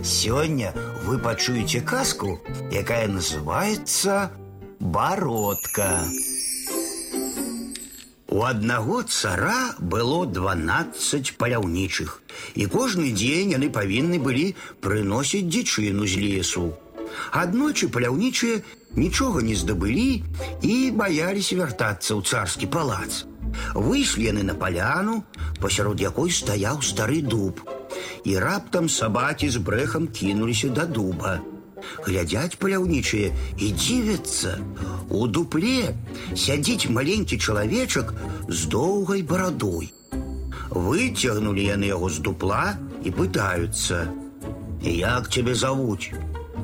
Сегодня вы пачуеце казку, якая называется «Бородка». У аднаго цара было 12 паляўнічых, і кожны дзень яны павінны былі прыносіць дзічыну з лесу. Аднойчы паляўнічыя нічога не здабылі і баяліся вяртацца ў царскі палац. Выйшлі яны на паляну, пасярод якой стаяў стары дуб – і раптам сабакі з брэхам кінуліся да дуба. Глядзяць паляўнічыя і дзівяцца. У дупле сядзіць маленькі чалавечак з доўгай барадой. Выцягнулі яны яго з дупла і пытаюцца: « Як цябе завуць?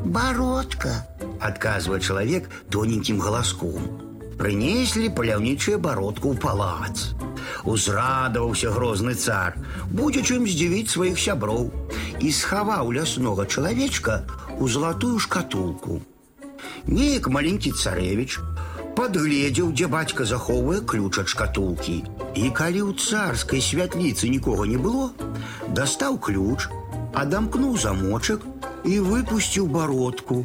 Бородка, адказвае чалавек тоненькім галаском. Прынеслі паляўнічыя бародку ў палац. Узрадаваўся грозны цар, будзе чым здзівіць сваіх сяброў і схаваў ляснога чалавечка у залатую шкатулку. Неяк маленькі царэвіч падгледзеў, дзе бацька захоўвае ключ ад шкатулкі. І калі ў царскай святліцы нікога не было, дастаў ключ, адамкнуў замочак і выпусціў бародку.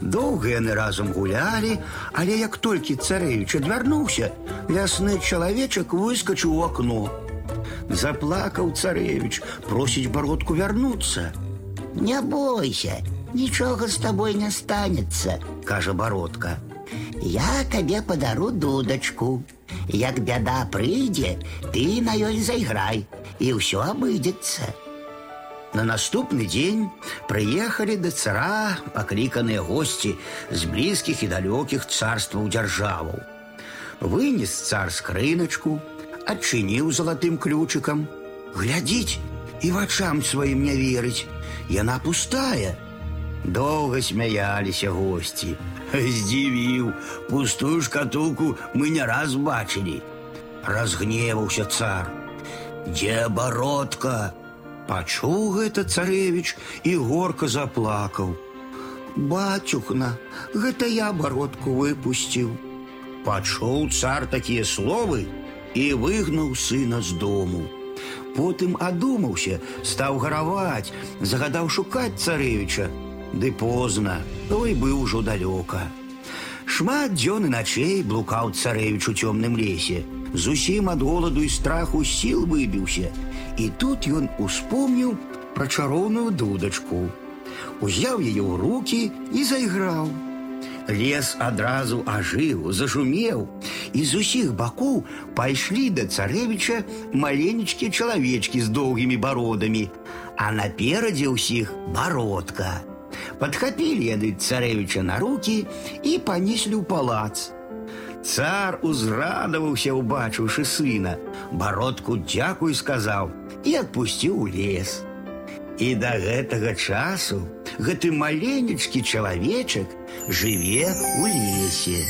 Доўга яны разам гулялі, але як толькі царэвіч адвярнуўся, лясны чалавечак выскочыў у окно. Заплакаў царэвіч, просіць бародку вярнуцца. Не бойся, нічога з табой не станецца, кажа бародка. Я табе падару дудачку. Як бяда прыйдзе, ты на ёй зайграй, і ўсё абыдзецца. На наступны дзень прыехалі да цара пакліканыя госці з блізкіх і далёкіх царстваў дзяржаваў. Вынес цар скрыначку, адчыніў залатым ключыкам, глядзіць і вачам сваім не верыць, яна пустая. Доўга смяяліся госці. Здзівіў, пустую шкатулку мы не раз бачылі. Разгневаўся цар. Дзе бародка? Пачуў гэта царэвіч і горка заплакаў. Бацюхна, гэта я бародку выпусціў. Пачуў цар такія словы і выгнаў сына з дому. Потым адумаўся, стаў гараваць, загадаў шукаць царэвіча, Ды позна, той быў ужо далёка. Шмат дзён і начэй блукаў царэвіч у цёмным лесе. Зусім ад голаду і страху сіл выбіўся. І тут ён успомніў пра чароўную дудачку. Узяў яе ў руки і зайграў. Лес адразу ажыў, зашумеў, і з усіх бакоў пайшлі да царэвіча маленечкі чалавечкі з доўгімі бародамі, а наперадзе ўсіх бародка. Падхапілі яны царэвіча на руки і панеслі ў палац. Цар узрадаваўся, убачыўшы сына, бародку дзякуй сказаў і адпусціў у лес. І да гэтага часу гэты маленечкі чалавечак жыве ў лесе.